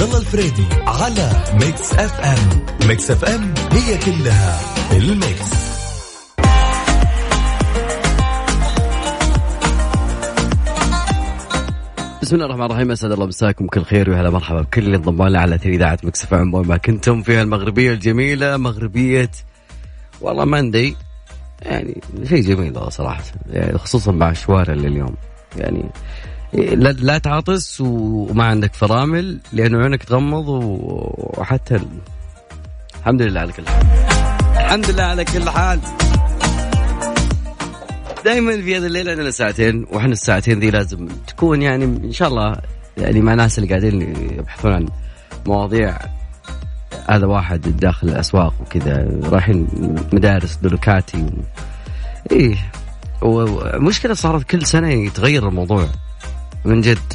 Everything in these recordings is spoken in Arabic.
وعبد الله الفريدي على Mix FM. Mix FM هي كلها ال mix. بسم الله الرحمن الرحيم أسعد الله مساكم كل خير وهلا مرحبا بكل اللي انضم لنا على اثير إذاعة Mix FM عن وين ما كنتم في المغربية الجميلة مغربية والله مندي يعني شيء جميل صراحة يعني خصوصا مع الشوارع اللي اليوم يعني لا, تعطس وما عندك فرامل لأنه عينك تغمض وحتى ال... الحمد لله على كل حال. الحمد لله على كل حال. دائما في هذا الليل عندنا ساعتين وإحنا الساعتين ذي لازم تكون يعني إن شاء الله يعني مع ناس اللي قاعدين يبحثون عن مواضيع هذا واحد داخل الأسواق وكذا رايحين مدارس دلوكاتي و... إيه ومشكلة صارت كل سنة يتغير الموضوع. من جد.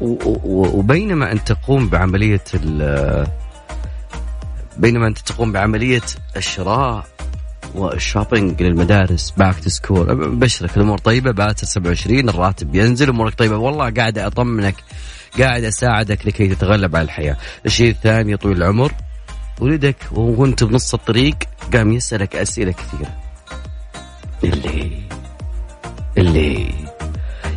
وبينما أنت تقوم بعملية بينما أنت تقوم بعملية الشراء وال shopping للمدارس back to school بشرك الأمور طيبة باكر 27 الراتب ينزل امورك طيبة. والله قاعد أطمنك قاعد أساعدك لكي تتغلب على الحياة. الشيء الثاني طويل العمر ولدك وأنت بنص الطريق قام يسألك أسئلة كثيرة. اللي اللي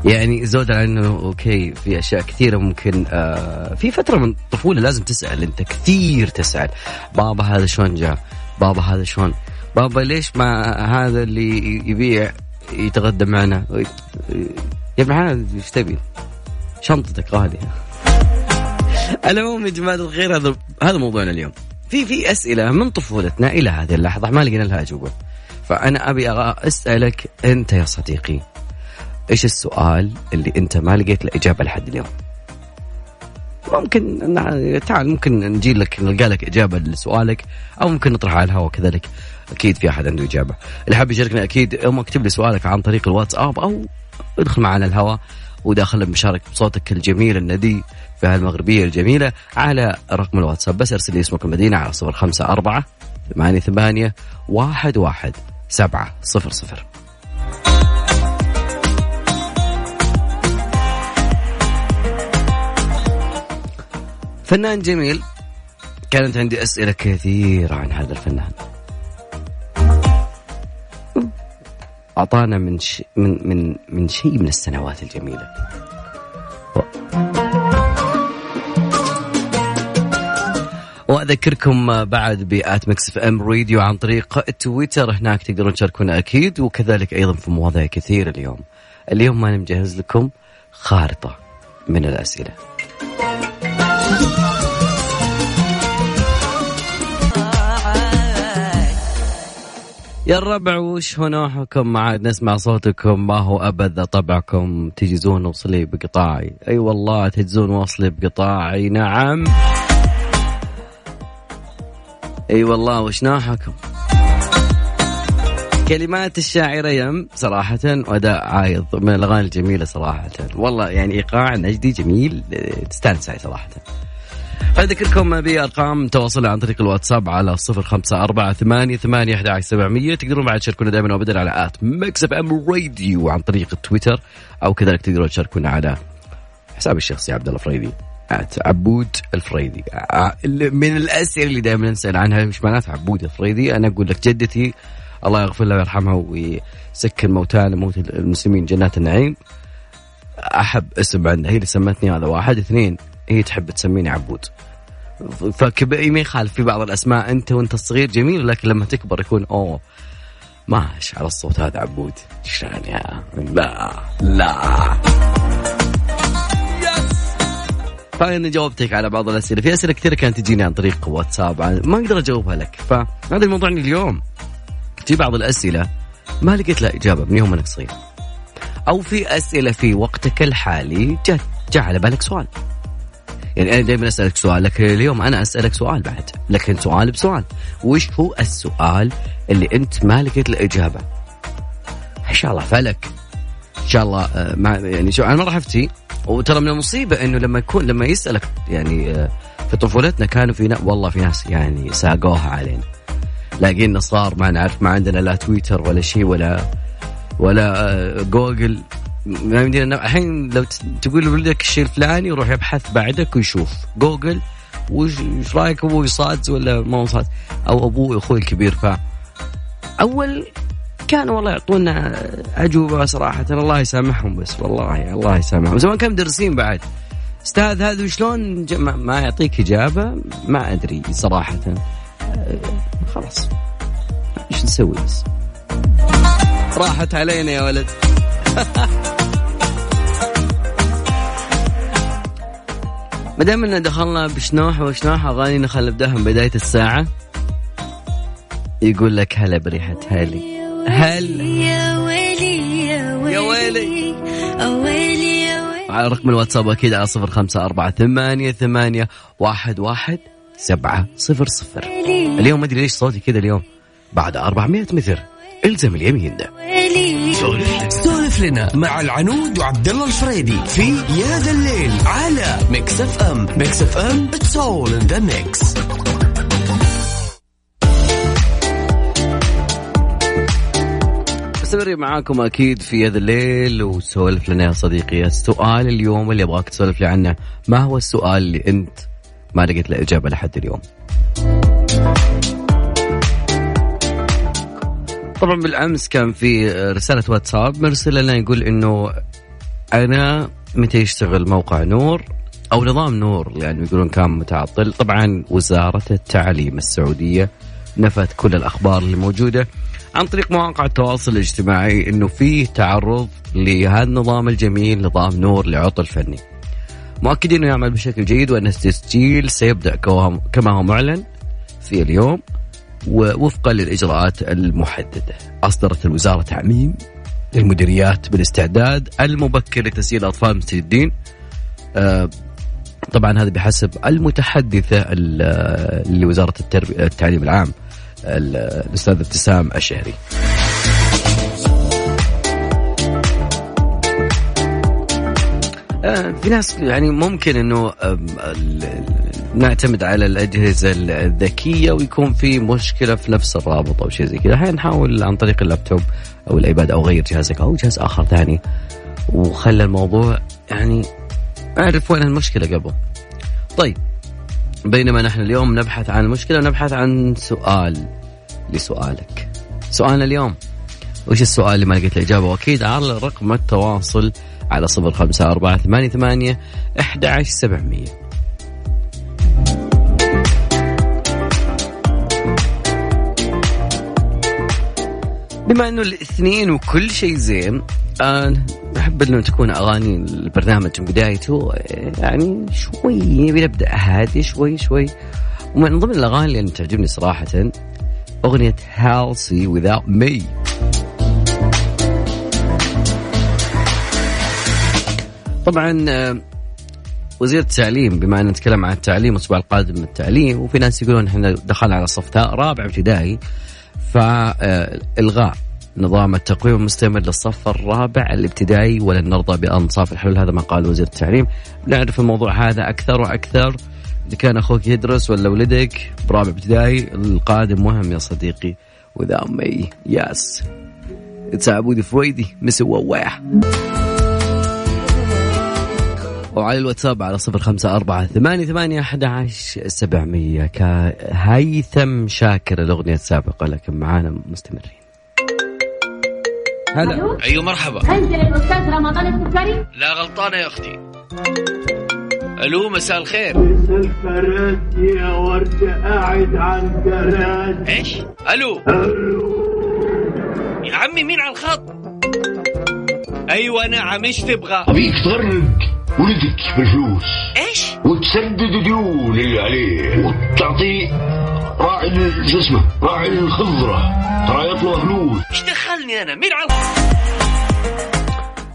يعني زود عن إنه أوكي في أشياء كثيرة ممكن آه في فترة من الطفوله لازم تسأل أنت كثير تسأل. بابا هذا شلون جاء؟ بابا هذا شلون؟ بابا ليش ما هذا اللي يبيع يتغدى معنا؟ يا حلال إيش تبي؟ شنطتك غاليه العموم يا جماعة الخير هذا هذا موضوعنا اليوم. في في أسئلة من طفولتنا إلى هذه اللحظة ما لقينا لها اجوبه فأنا أبي أسألك أنت يا صديقي إيش السؤال اللي أنت ما لقيت له إجابة لحد اليوم؟ ممكن تعال ممكن نجي لك نلقى لك إجابة لسؤالك أو ممكن نطرح على الهواء كذلك أكيد في أحد عنده إجابة. اللي حاب يشاركنا أكيد اما اكتب لي سؤالك عن طريق الواتساب أو ادخل معنا الهواء وداخل بمشاركة بصوتك الجميل الندي في هالمغربية الجميلة على رقم الواتساب. بس ارسل لي اسمك المدينة على صفر خمسة أربعة ثمانية ثمانية واحد واحد سبعة صفر صفر. فنان جميل كانت عندي أسئلة كثيرة عن هذا الفنان أعطانا من ش... من من من شيء من السنوات الجميلة وأذكركم بعد ب at Mix FM Radio عن طريق تويتر هناك تقدرون تشاركونا أكيد وكذلك أيضا في مواضيع كثيرة اليوم. اليوم ما مجهز لكم خارطة من الأسئلة. يا الربع وش هو نوحكم ما عاد نسمع صوتكم. ما هو أبد طبعكم. تجزون وصلي بقطاعي. أي أيوة والله تجزون وصلي بقطاعي. نعم. أي أيوة والله وش نوحكم كلمات الشاعرة يم صراحة وأداء عايض من الأغاني الجميلة صراحة. والله يعني إيقاع نجدي جميل تستانس صراحة. أذكركم بأرقام تواصل عن طريق الواتساب على صفر خمسة أربعة ثمانية ثمانية أحد سبعمية. تقدرون بعد تشاركونا دائما وأبدا على at Mix FM Radio عن طريق التويتر أو كذلك تقدرون تشاركونا على حسابي الشخصي عبد الله فريدي آت عبود الفريدي. من الأسئلة اللي دائما نسأل عنها مش معناتها عبود الفريدي أنا أقول لك جدتي الله يغفر لها ويرحمها ويسكن موتانا موت المسلمين جنات النعيم. أحب اسم عندها هي اللي سمتني هذا واحد. اثنين هي تحب تسميني عبود. فكبير ما يخالف في بعض الأسماء أنت وأنت صغير جميل لكن لما تكبر يكون أوه ماش على الصوت هذا عبود. شلون يا لا. لا فانا جاوبتك على بعض الأسئلة. في أسئلة كثيرة كانت تجيني عن طريق واتساب ما أقدر أجاوبها لك. فهذا الموضوع اليوم. في بعض الأسئلة ما لقيت لها إجابة من يوم أنك صغير. أو في أسئلة في وقتك الحالي جاء جاء على بالك سؤال. يعني أنا دائما أسألك سؤال لكن اليوم أنا أسألك سؤال بعد. لكن سؤال بسؤال. وش هو السؤال اللي أنت ما لقيت إجابة؟ إن شاء الله فلك. إن شاء الله آه، ما يعني شو أنا مره حفتي وترى من المصيبة إنه لما يكون لما يسألك يعني آه، في طفولتنا كانوا في والله في ناس يعني ساقوها علينا. لاقينا صار ما نعرف ما عندنا لا تويتر ولا شيء ولا ولا آه، جوجل. ما يمدينا الحين لو تقول لولدك الشيء الفلاني يروح يبحث بعدك ويشوف. جوجل وش رأيك أبوي صاد ولا ما هو صاد أو أبوي أخوي الكبير ف أول كانوا والله يعطونا أجوبة صراحة. الله يسامحهم بس والله الله يسامحهم. زمان كانوا مدرسين بعد. أستاذ هذا وشلون ما يعطيك إجابة؟ ما أدري صراحة. خلاص. إيش نسوي بس؟ راحت علينا يا ولد. ما دام إن دخلنا بشنوح وشنوح اغاني نخلف دهم بداية الساعة. يقول لك هلا بريحة هالي. هلا يا ويلي يا ويلي يا ويلي ويلي يا ويلي. على رقم الواتساب أكيد على صفر خمسة أربعة ثمانية ثمانية واحد واحد. سبعة صفر صفر. اليوم ما أدري ليش صوتي كذا اليوم. بعد 400 متر. إلزم اليمين. ده سولف لنا مع العنود وعبد الله الفريدي في يا ذا الليل على Mix FM Mix FM it's all in the mix مستمرين معاكم أكيد في يا ذا الليل وسولف لنا يا صديقي. السؤال اليوم اللي أبغاك تسولف لي عنه ما هو السؤال اللي أنت ما لقيت له إجابة لحد اليوم. طبعا بالأمس كان في رسالة واتساب مرسل لنا يقول إنه أنا متى يشتغل موقع نور أو نظام نور؟ يعني يقولون كان متعطل. طبعا وزارة التعليم السعودية نفت كل الأخبار اللي موجودة عن طريق مواقع التواصل الاجتماعي إنه في تعرض لهذا النظام الجميل نظام نور لعطل فني. مؤكدين إنه يعمل بشكل جيد وأن التسجيل سيبدأ كما هو معلن في اليوم ووفقا للإجراءات المحددة. أصدرت الوزارة تعميم للمديريات بالاستعداد المبكر لتسجيل الاطفال المستجدين. آه، طبعا هذا بحسب المتحدثة لوزارة التعليم العام الأستاذ ابتسام الشهري. في ناس يعني ممكن إنه نعتمد على الأجهزة الذكية ويكون في مشكلة في نفس الرابط أو شيء زي كذا، الحين نحاول عن طريق اللابتوب أو الإيباد أو غير جهازك أو جهاز آخر ثاني. وخلى الموضوع يعني أعرف وين المشكلة قبل. طيب بينما نحن اليوم نبحث عن المشكلة نبحث عن سؤال لسؤالك. سؤالنا اليوم وش السؤال اللي ما لقيت الإجابة؟ وأكيد على رقم التواصل على صفر خمسة أربعة ثمانية ثمانية أحد عشر سبعمية. بما إنه الاثنين وكل شيء زين آه احب إنه تكون أغاني البرنامج من بدايته يعني شوي نبدأ هادي شوي شوي. ومن ضمن الأغاني اللي تعجبني صراحة أغنية هالسي without me. طبعا آه، وزير التعليم بما أن نتكلم عن التعليم الأسبوع القادم التعليم وفي ناس يقولون إحنا دخلنا على صف رابع ابتدائي فالغاء نظام التقويم المستمر للصف الرابع الابتدائي ولن نرضى بأنصاف الحلول هذا ما قال وزير التعليم. نعرف الموضوع هذا أكثر وأكثر. إذا كان أخوك يدرس ولا ولدك برابع ابتدائي القادم مهم يا صديقي وذا أمي. yes it's عبودي فريدي مسي وواح وعلى الواتساب على صفر خمسة أربعة ثمانية ثمانية أحد عشر سبعمية. كان هيثم شاكر الأغنية السابقة لكن معانا مستمرين. هلا. أيوه مرحبا. انزل الاستاذ رمضان السكري لا غلطانة يا أختي. ألو مساء الخير. الفرد يا ورد قاعد عن جراد إيش؟ ألو. يا عمي مين على الخط؟ أيوه نعم إيش تبغى؟ أبيك تغرق ولدك بالفلوس إيش؟ وتسدد الديون اللي عليه. وتعطيه راعي شو اسمه؟ راعي الخضرة. ترى يطلع فلوس. إيش دخلني أنا؟ مين على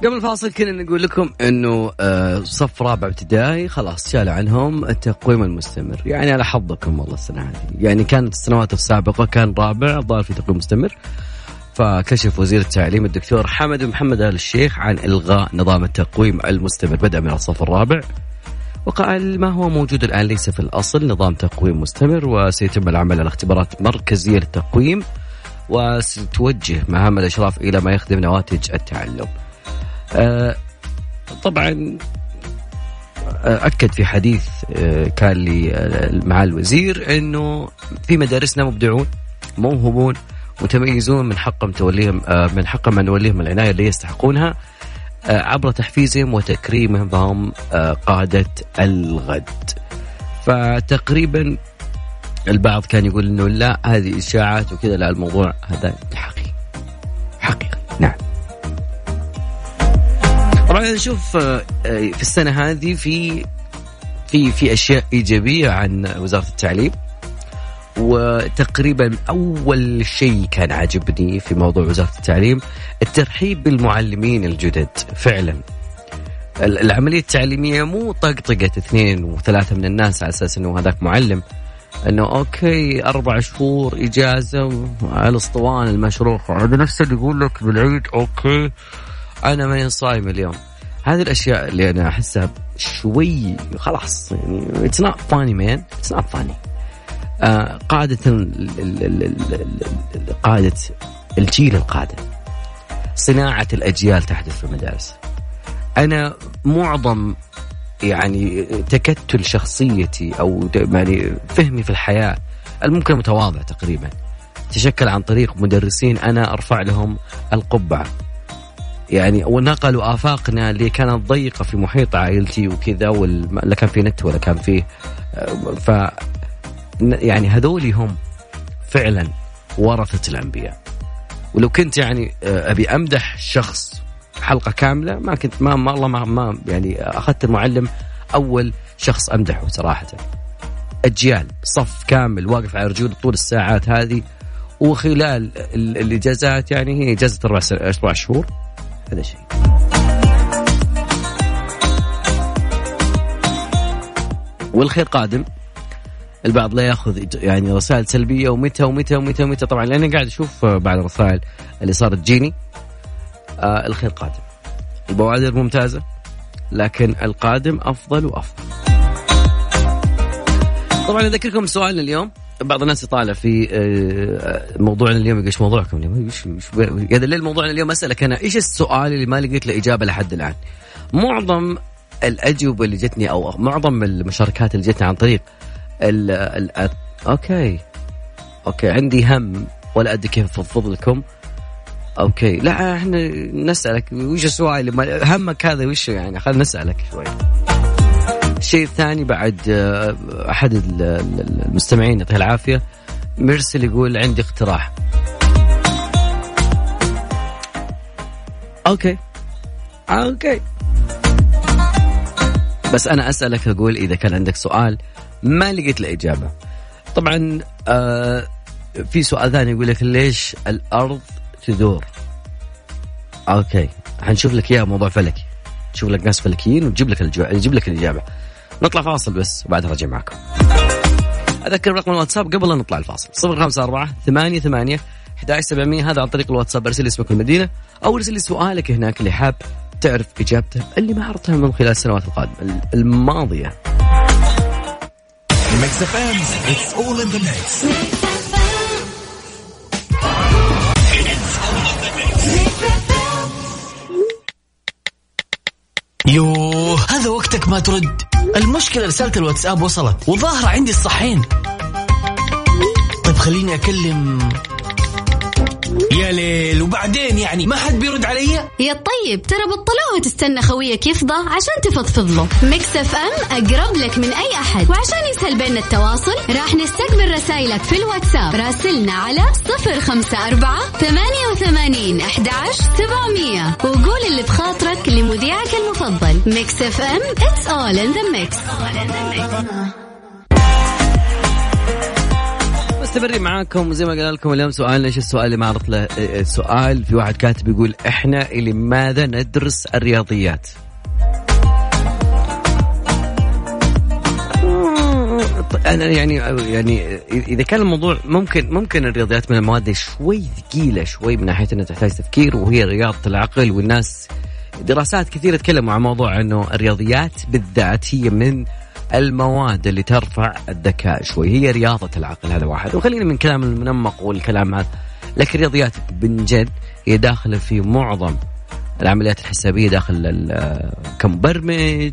قبل الفاصل كنا نقول لكم إنه آه، صف رابع ابتدائي. خلاص شال عنهم التقويم المستمر. يعني على حظكم والله السنة هذه. يعني كانت السنوات السابقة كان رابع ضال في تقويم مستمر. فكشف وزير التعليم الدكتور حمد محمد آل الشيخ عن إلغاء نظام التقويم المستمر. بدءا من الصف الرابع. وقال ما هو موجود الآن ليس في الأصل. نظام تقويم مستمر وسيتم العمل على اختبارات مركزية للتقويم وستوجه مهام الإشراف إلى ما يخدم نواتج التعلم. آه طبعا آه، أكد في حديث آه، كان لي مع الوزير إنه في مدارسنا مبدعون موهوبون متميزون من حقهم توليهم آه، من حقهم أن نوليهم العناية اللي يستحقونها آه، عبر تحفيزهم وتكريمهم فهم آه، قادة الغد. فتقريبا البعض كان يقول إنه لا هذه إشاعات وكذا لا الموضوع هذا حقيقي. حقيقي نعم. طبعا نشوف في السنة هذه في في في أشياء إيجابية عن وزارة التعليم وتقريبا أول شيء كان عاجبني في موضوع وزارة التعليم الترحيب بالمعلمين الجدد فعلا. ال- العملية التعليمية مو طقطقة اثنين وثلاثة من الناس على أساس إنه هذاك معلم إنه okay أربع شهور إجازة على الاسطوانه المشروع. هذا نفسه اللي يقول لك بالعيد okay. أنا ماني صايم اليوم. هذه الأشياء اللي أنا أحسها شوي خلاص يعني it's not funny man it's not funny ال- قاعدة الجيل القادم. صناعة الأجيال تحدث في المدارس. أنا معظم يعني تكتل شخصيتي أو يعني فهمي في الحياة الممكن متواضع تقريبا. تشكل عن طريق مدرسين أنا أرفع لهم القبعة. يعني ونقلوا آفاقنا اللي كانت ضيقة في محيط عائلتي وكذا وال- لا كان في نت ولا كان فيه آه، ف يعني هذولي هم فعلا ورثة الأنبياء. ولو كنت يعني آه، أبي أمدح شخص حلقة كاملة ما كنت ما, الله ما, ما يعني أخذت المعلم أول شخص أمدحه صراحة. أجيال صف كامل واقف على رجول طول الساعات هذه وخلال ال- الإجازات يعني هي إجازة أربع أربع شهور. هذا شيء. والخير قادم. البعض لا ياخذ يعني رسائل سلبية ومتى ومتى ومتى ومتى طبعا لاني قاعد أشوف آه، بعض الرسائل اللي صارت تجيني آه الخير قادم البوادر ممتازة لكن القادم أفضل وأفضل طبعا أذكركم سؤالنا اليوم بعض الناس يطالع في آه، موضوعنا اليوم إيش موضوعكم اليوم؟ إيش هذا الليل موضوعنا اليوم أسألك أنا إيش السؤال اللي ما لقيت له إجابة لحد الآن؟ معظم الأجوبة اللي جتني أو معظم المشاركات اللي جتني عن طريق ال ال okay. okay عندي هم ولا أدري كيف أفضفض لكم. okay لا إحنا نسألك وش السؤال همك هذا وش يعني؟ خلينا نسألك شوي. الشيء الثاني بعد آه، أحد ال- ال- المستمعين يعطيه العافية. مرسل يقول عندي اقتراح. okay. okay. بس أنا أسألك أقول إذا كان عندك سؤال ما لقيت إجابة. طبعا آه في سؤال ثاني يقول لك ليش الأرض تدور؟ أوكي حنشوف لك اياه موضوع فلكي. نشوف لك ناس فلكيين وتجيب لك الجو... تجيب لك الإجابة. نطلع فاصل بس وبعدها راجع معكم. أذكر رقم الواتساب قبل لا نطلع الفاصل. 054 8 8 11700 هذا عن طريق الواتساب. أرسل اسمك والمدينة أو أرسل سؤالك هناك اللي حاب تعرف إجابته اللي ما عرفتها من خلال السنوات القادمة الماضية. Mix FM, it's all in the mix. يوه هذا وقتك ما ترد المشكلة رسالة الواتساب وصلت وظاهرة عندي الصحين طيب خليني أكلم يا ليل وبعدين يعني ما حد بيرد علي؟ يا طيب ترى بطلوها تستنى خويك يفضى عشان تفضفض له Mix FM أقرب لك من أي أحد. وعشان يسهل بيننا التواصل راح نستقبل رسايلك في الواتساب. راسلنا على صفر خمسة أربعة ثمانية وثمانين أحداش سبعمية. وقول اللي بخاطرك لمذيعك المفضل. Mix FM it's all in the mix. مستمرين معاكم وزي ما قلنا لكم اليوم سؤالنا إيش السؤال اللي ما عرفت له إيه، سؤال في واحد كاتب يقول إحنا لماذا ندرس الرياضيات؟ أنا يعني يعني إذا كان الموضوع ممكن ممكن الرياضيات من المواد شوي ثقيلة شوي من ناحية إنها تحتاج تفكير وهي رياضة العقل والناس دراسات كثيرة تكلموا عن موضوع إنه الرياضيات بالذات هي من المواد اللي ترفع الذكاء شوي. هي رياضة العقل هذا واحد. وخلينا من كلام المنمق والكلام هذا. لكن الرياضيات من جد هي داخلة في معظم العمليات الحسابية داخل كمبرمج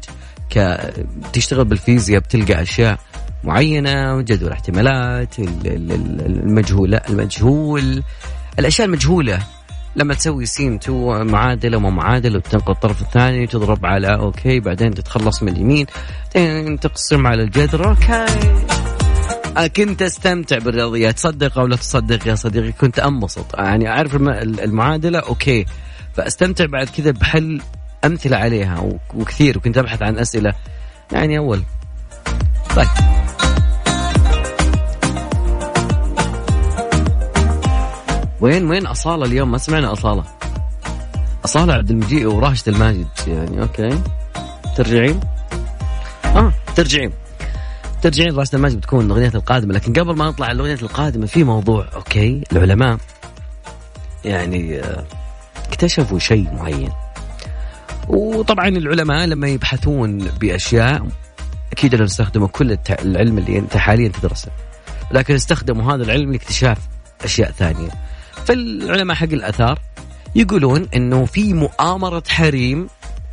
تشتغل بالفيزياء بتلقى أشياء معينة جدول احتمالات ال- ال- ال- المجهوله المجهول. الأشياء المجهولة لما تسوي سين تو معادلة وما معادله وتنقل الطرف الثاني تضرب على okay بعدين تتخلص من اليمين بعدين تقسم على الجذر. okay. كنت استمتع بالرياضيات تصدق أو لا تصدق يا صديقي كنت أنبسط. يعني أعرف الم- المعادلة okay. فأستمتع بعد كذا بحل أمثلة عليها وكثير وكنت أبحث عن أسئلة. يعني أول. طيب. وين وين أصالة اليوم؟ ما سمعنا أصالة. أصالة عبد المجيد وراشد الماجد يعني okay. ترجعين؟ آه ترجعين. ترجعين راشد الماجد بتكون الاغنيه القادمة لكن قبل ما نطلع على الأغنية القادمة في موضوع okay العلماء يعني آه، اكتشفوا شيء معين. وطبعا العلماء لما يبحثون بأشياء أكيد أنهم يستخدموا كل العلم اللي أنت حاليا تدرسه. لكن استخدموا هذا العلم لاكتشاف أشياء ثانية. فالعلماء حق الأثار يقولون إنه في مؤامرة حريم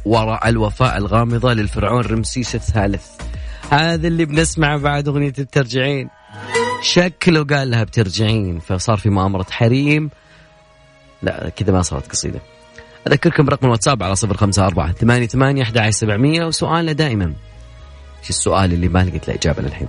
وراء الوفاء الغامضة للفرعون رمسيس الثالث. هذا اللي بنسمعه بعد أغنية الترجعين. شكله قال لها بترجعين فصار في مؤامرة حريم. لا كذا ما صارت قصيدة. أذكركم برقم الواتساب على صفر خمسة أربعة ثمانية ثمانية أحد سبعمية وسؤالنا دائما. شو السؤال اللي ما لقيت له إجابة للحين؟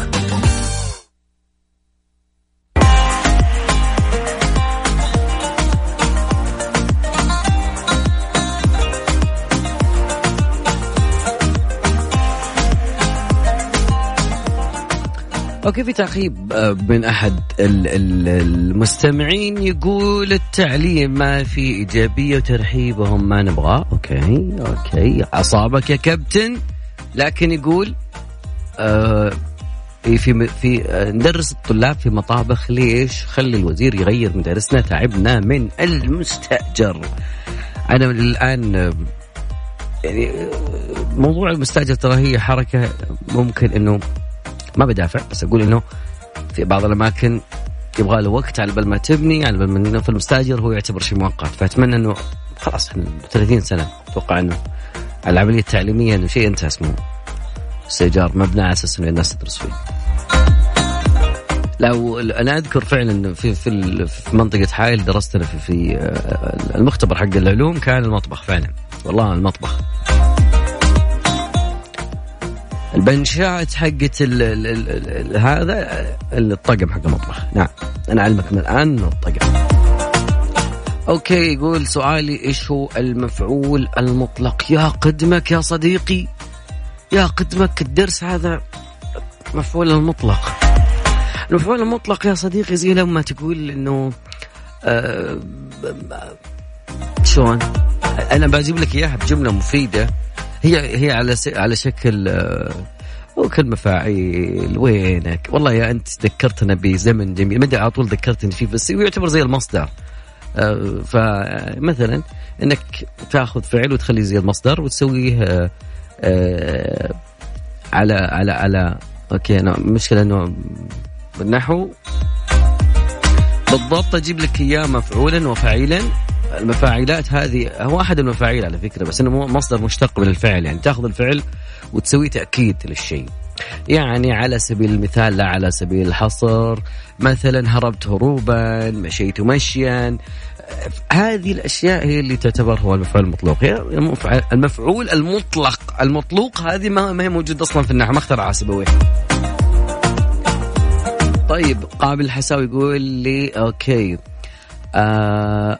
okay في تعقيب آه، من أحد ال- ال- المستمعين يقول التعليم ما في إيجابية وترحيبهم ما نبغاه. okay okay. أصابك يا كابتن؟ لكن يقول آه إيه في في آه، ندرس الطلاب في مطابخ. ليش؟ خلي الوزير يغير مدارسنا تعبنا من المستأجر. أنا الآن آه، يعني موضوع المستأجر ترى هي حركة ممكن إنه ما بدافع بس أقول إنه في بعض الأماكن يبغى له وقت على بال ما تبني على بال ما في المستاجر هو يعتبر شيء مؤقت. فأتمنى إنه خلاص إحنا 30 سنة أتوقع إنه العملية التعليمية إنه شيء انتهى اسمه استئجار مبنى على أساس إنه الناس تدرس فيه. لو أنا أذكر فعلا في في في منطقة حائل درست أنا في, في آه، المختبر حق العلوم كان المطبخ فعلا. والله المطبخ. البنشات حقت هذا الطقم حق المطبخ. نعم. أنا أعلمك من الآن إنه الطقم. أوكي يقول سؤالي إيش هو المفعول المطلق؟ يا قدمك يا صديقي يا قدمك الدرس هذا مفعول المطلق. المفعول المطلق يا صديقي زي لما تقول إنه آه شلون؟ أنا بجيب لك إياها بجملة مفيدة. هي هي على س... على شكل آه، وكلمة فاعل وينك؟ والله يا أنت ذكرتنا بزمن جميل. ما على طول ذكرتني فيه بس يعتبر زي المصدر. آه، فمثلا إنك تأخذ فعل وتخليه زي المصدر وتسويه آه، على على على أوكي أنا المشكلة إنه بالنحو بالضبط أجيب لك إياه مفعولا وفعيلا المفاعلات هذه هو أحد المفاعيل على فكرة بس إنه مصدر مشتق من الفعل يعني تأخذ الفعل وتسويه تأكيد للشيء. يعني على سبيل المثال لا على سبيل الحصر مثلا هربت هروبا مشيت مشيا. هذه الأشياء هي اللي تعتبر هو المفعول المطلق هي المفع- المفعول المطلق المطلوق هذه ما هي موجود أصلا في النحو ما اخترعها سيبويه طيب قابل الحساوي يقول لي أوكي. آه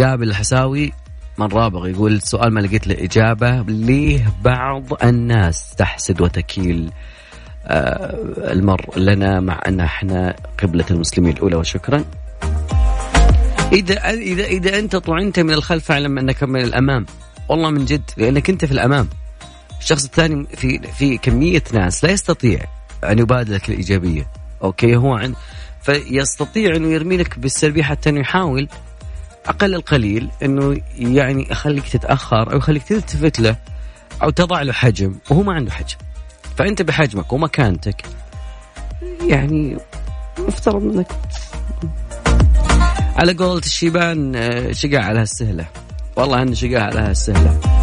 قابل الحساوي من رابغ يقول السؤال ما لقيت له إجابة. ليه بعض الناس تحسد وتكيل آه المرء لنا مع أن إحنا قبلة المسلمين الأولى؟ وشكرا. إذا إذا إذا أنت طعنت من الخلف فاعلم أنك من الأمام. والله من جد لأنك أنت في الأمام. الشخص الثاني في في كمية ناس لا يستطيع أن يبادلك الإيجابية. أوكي هو عن فيستطيع أنه يرمي لك بالسلبية حتى أنه يحاول أقل القليل إنه يعني يخليك تتأخر أو يخليك تلتفت له أو تضع له حجم وهو ما عنده حجم. فأنت بحجمك ومكانتك يعني مفترض إنك على قولة الشيبان آه، شقاع على السهلة والله ان شقاع على السهلة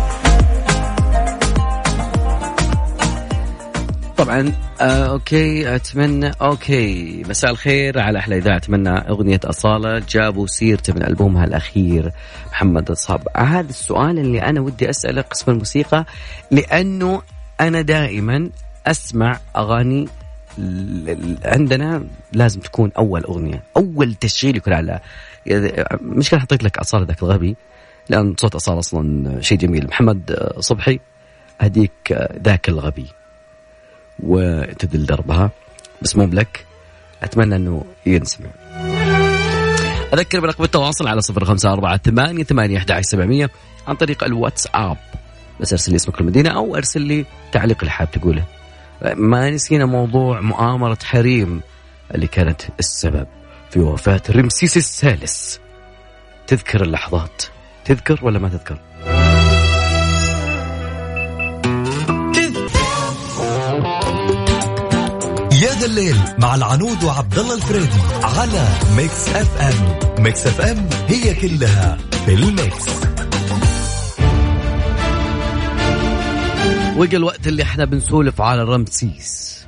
طبعا آه okay أتمنى okay مساء الخير على أحلى إذاعة أتمنى أغنية أصالة جابوا سيرته من ألبومها الأخير محمد الصاب. هذا السؤال اللي أنا ودي أسأله قسم الموسيقى لأنه أنا دائما أسمع أغاني عندنا لازم تكون أول أغنية أول تشغيل يكون على مشكله حطيت لك أصالة ذاك الغبي؟ لأن صوت أصالة أصلا شيء جميل. محمد صبحي هديك ذاك الغبي. وتدل دربها. بس مو بلك. أتمنى إنه ينسمع. أذكر برقم التواصل على صفر خمسة أربعة ثمانية ثمانية سبعمية عن طريق الواتساب. بس أرسل لي اسمك المدينة أو أرسل لي تعليق اللي حاب تقوله. ما نسينا موضوع مؤامرة حريم اللي كانت السبب في وفاة رمسيس الثالث. تذكر اللحظات. تذكر ولا ما تذكر؟ يا ذا الليل مع العنود وعبد الله الفريدي على Mix FM. Mix FM هي كلها في ال Mix. وجا الوقت اللي إحنا بنسولف على رمسيس.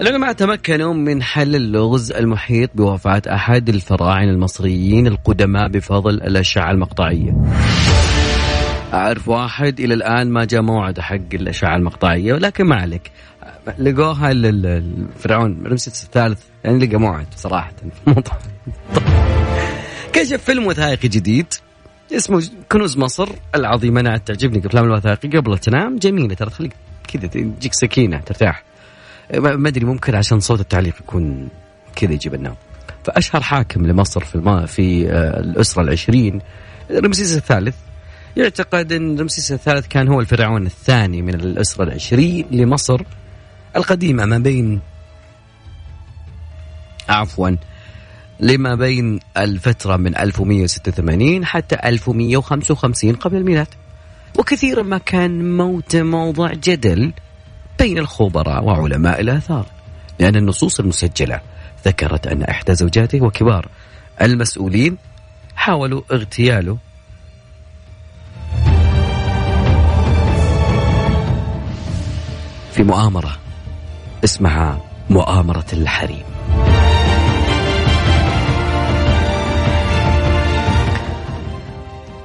العلماء تمكنوا من حل اللغز المحيط بوفاة أحد الفراعنة المصريين القدماء بفضل الأشعة المقطعية. أعرف واحد إلى الآن ما جاء موعد حق الأشعة المقطعية ولكن ما عليك. لقوها ال- ال- الفرعون رمسيس الثالث يعني لقى موعد صراحة كشف فيلم وثائقي جديد اسمه كنوز مصر العظيمة أنا تعجبني الأفلام الوثائقية قبل تنام جميلة ترى تخليك كذا تجيك سكينة ترتاح. ما ما أدري ممكن عشان صوت التعليق يكون كذا يجيب النوم. فأشهر حاكم لمصر في الما في آه، الأسرة العشرين رمسيس الثالث يعتقد إن رمسيس الثالث كان هو الفرعون الثاني من الأسرة العشرين لمصر القديمه ما بين عفوا لما بين الفترة من 1186 حتى 1155 قبل الميلاد. وكثيرا ما كان موته موضع جدل بين الخبراء وعلماء الآثار لأن النصوص المسجلة ذكرت أن إحدى زوجاته وكبار المسؤولين حاولوا اغتياله مؤامرة اسمها مؤامرة الحريم.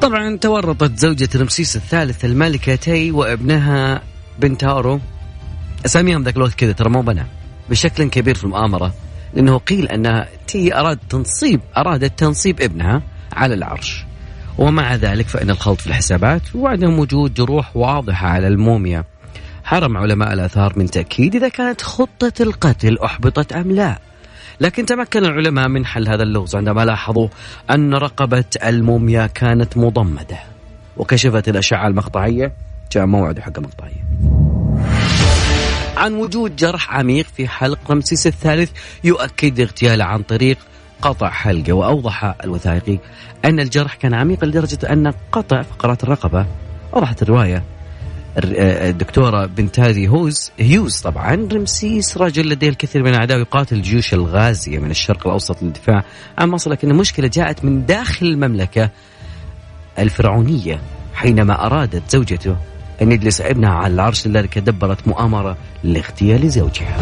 طبعا تورطت زوجة رمسيس الثالث الملكة تي وابنها بنتارو. اساميهم ذاك الوقت كذا ترى مو بنا. بشكل كبير في المؤامرة. لأنه قيل انها تي أراد تنصيب أرادت تنصيب ابنها على العرش. ومع ذلك فإن الخلط في الحسابات وعدم وجود جروح واضحة على الموميا. حرم علماء الآثار من تأكيد إذا كانت خطة القتل أحبطت أم لا. لكن تمكن العلماء من حل هذا اللغز عندما لاحظوا أن رقبة الموميا كانت مضمدة. وكشفت الأشعة المقطعية. جاء موعد حق مقطعيه عن وجود جرح عميق في حلق رمسيس الثالث يؤكد اغتياله عن طريق قطع حلقة. وأوضح الوثائقي أن الجرح كان عميق لدرجة أن قطع فقرات الرقبة. أوضحت الرواية. الر- آه، الدكتورة بنتازي هوز هيوز طبعا. رمسيس رجل لديه الكثير من الأعداء يقاتل الجيوش الغازية من الشرق الأوسط للدفاع. عن مصر لكن المشكلة جاءت من داخل المملكة الفرعونية حينما أرادت زوجته أن يجلس ابنها على العرش لذلك دبرت مؤامرة لاغتيال زوجها.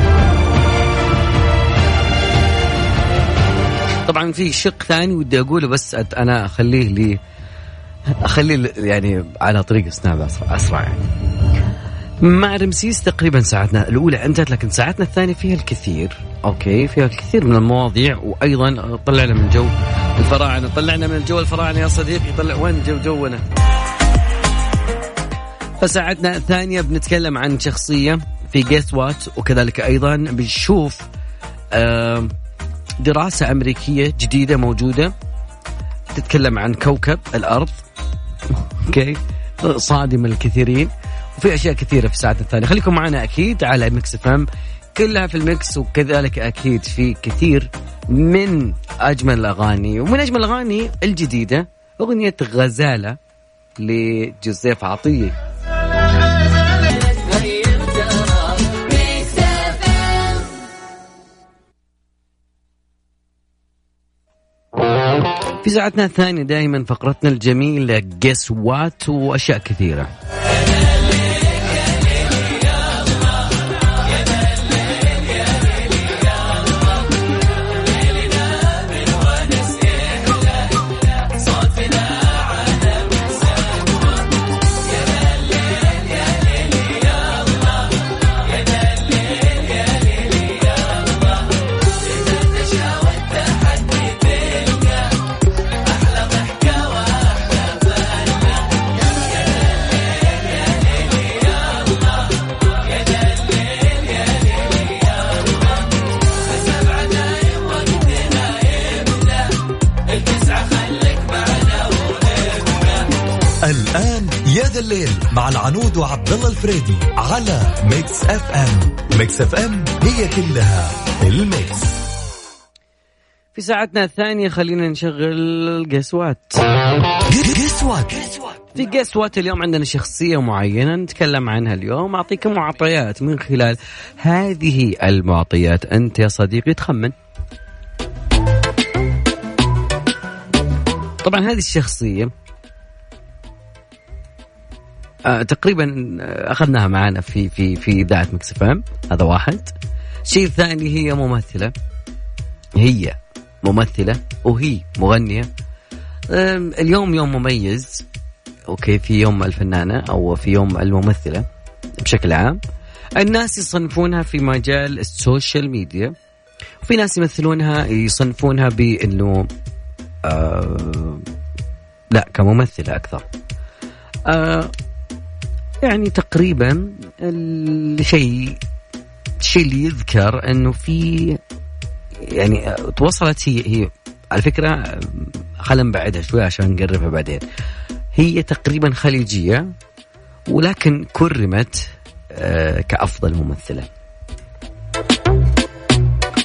طبعا في شق ثاني ودي أقوله بس أت- أنا أخليه لي أخليه ل- يعني على طريق Snap أسرع, أسرع يعني. مع رمسيس تقريبا ساعتنا الأولى أنتهت لكن ساعتنا الثانية فيها الكثير. okay فيها الكثير من المواضيع وأيضا طلعنا من جو الفراعنة. طلعنا من الجو الفراعنة يا صديقي. طلع وين جو جونا؟ فساعتنا الثانية بنتكلم عن شخصية في Guess What وكذلك أيضا بنشوف آم، دراسة أمريكية جديدة موجودة. تتكلم عن كوكب الأرض okay؟ صادم الكثيرين وفي أشياء كثيرة في ساعتنا الثانية. خليكم معنا أكيد على Mix FM كلها في ال Mix وكذلك أكيد في كثير من أجمل الأغاني ومن أجمل الأغاني الجديدة أغنية غزالة لجوزيف عطية. في ساعتنا الثانية دائما فقرتنا الجميلة. جيس وات وأشياء كثيرة. مع العنود وعبد الله الفريدي على Mix FM Mix FM هي كلها ال Mix. في ساعتنا الثانية خلينا نشغل Guess What Guess What في Guess What اليوم عندنا شخصية معينة نتكلم عنها اليوم. أعطيكم معطيات من خلال هذه المعطيات. أنت يا صديقي تخمن. طبعا هذه الشخصية آه تقريبا آه، أخذناها معنا في في في إذاعة Mix FM هذا واحد. الشيء الثاني هي ممثلة. هي ممثلة وهي مغنية. أم، اليوم يوم مميز. okay في يوم الفنانة أو في يوم الممثلة بشكل عام. الناس يصنفونها في مجال ال social media. وفي ناس يمثلونها يصنفونها بإنه آه لا كممثلة أكثر. آه يعني تقريبا الشيء الشيء اللي يذكر إنه في يعني توصلت هي هي على فكرة خلينا نبعدها شوي عشان نقربها بعدين. هي تقريبا خليجية ولكن كرمت آه، كأفضل ممثلة.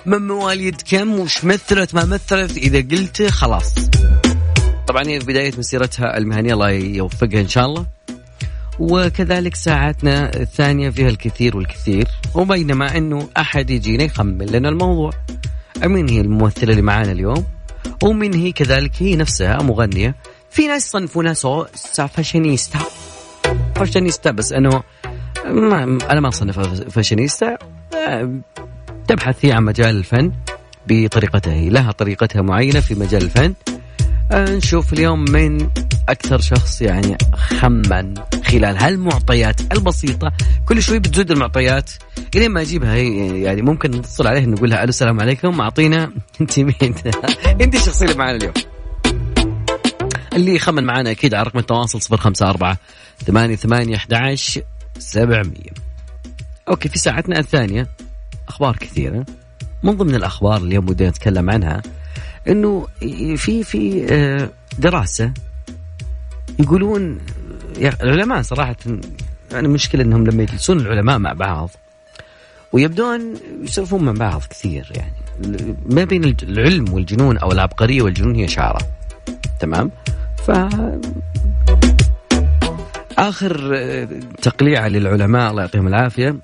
من مواليد كم وش مثلت ما مثلت إذا قلت خلاص. طبعا هي في بداية مسيرتها المهنية الله يوفقها إن شاء الله. وكذلك ساعاتنا الثانية فيها الكثير والكثير وبينما أنه أحد يجينا يخمن لنا الموضوع. مين هي الممثلة اللي معانا اليوم ومن هي كذلك هي نفسها مغنية. في ناس يصنفونها سو fashionista. fashionista بس أنه ما أنا ما أصنفها فاشينيستا. آه، تبحث هي عن مجال الفن بطريقتها هي لها طريقتها معينة في مجال الفن. نشوف اليوم من أكثر شخص يعني خمن خلال هالمعطيات البسيطة. كل شوي بتزود المعطيات. الين ما أجيبها هي يعني ممكن نتصل عليه نقول لها ألو السلام عليكم. أعطينا أنت مين؟ أنت الشخصية اللي معنا اليوم. اللي يخمن معنا أكيد على رقم التواصل 054 ثمانية ثمانية 11 700 أوكي في ساعتنا الثانية أخبار كثيرة. من ضمن الأخبار اللي اليوم ودنا نتكلم عنها. إنه في في آه، دراسة يقولون العلماء صراحة يعني مشكلة إنهم لما يجلسون العلماء مع بعض ويبدون يسولفون مع بعض كثير يعني. ما بين العلم والجنون أو العبقرية والجنون هي شعرة تمام؟ ف آخر آه، تقليعه للعلماء الله يعطيهم العافية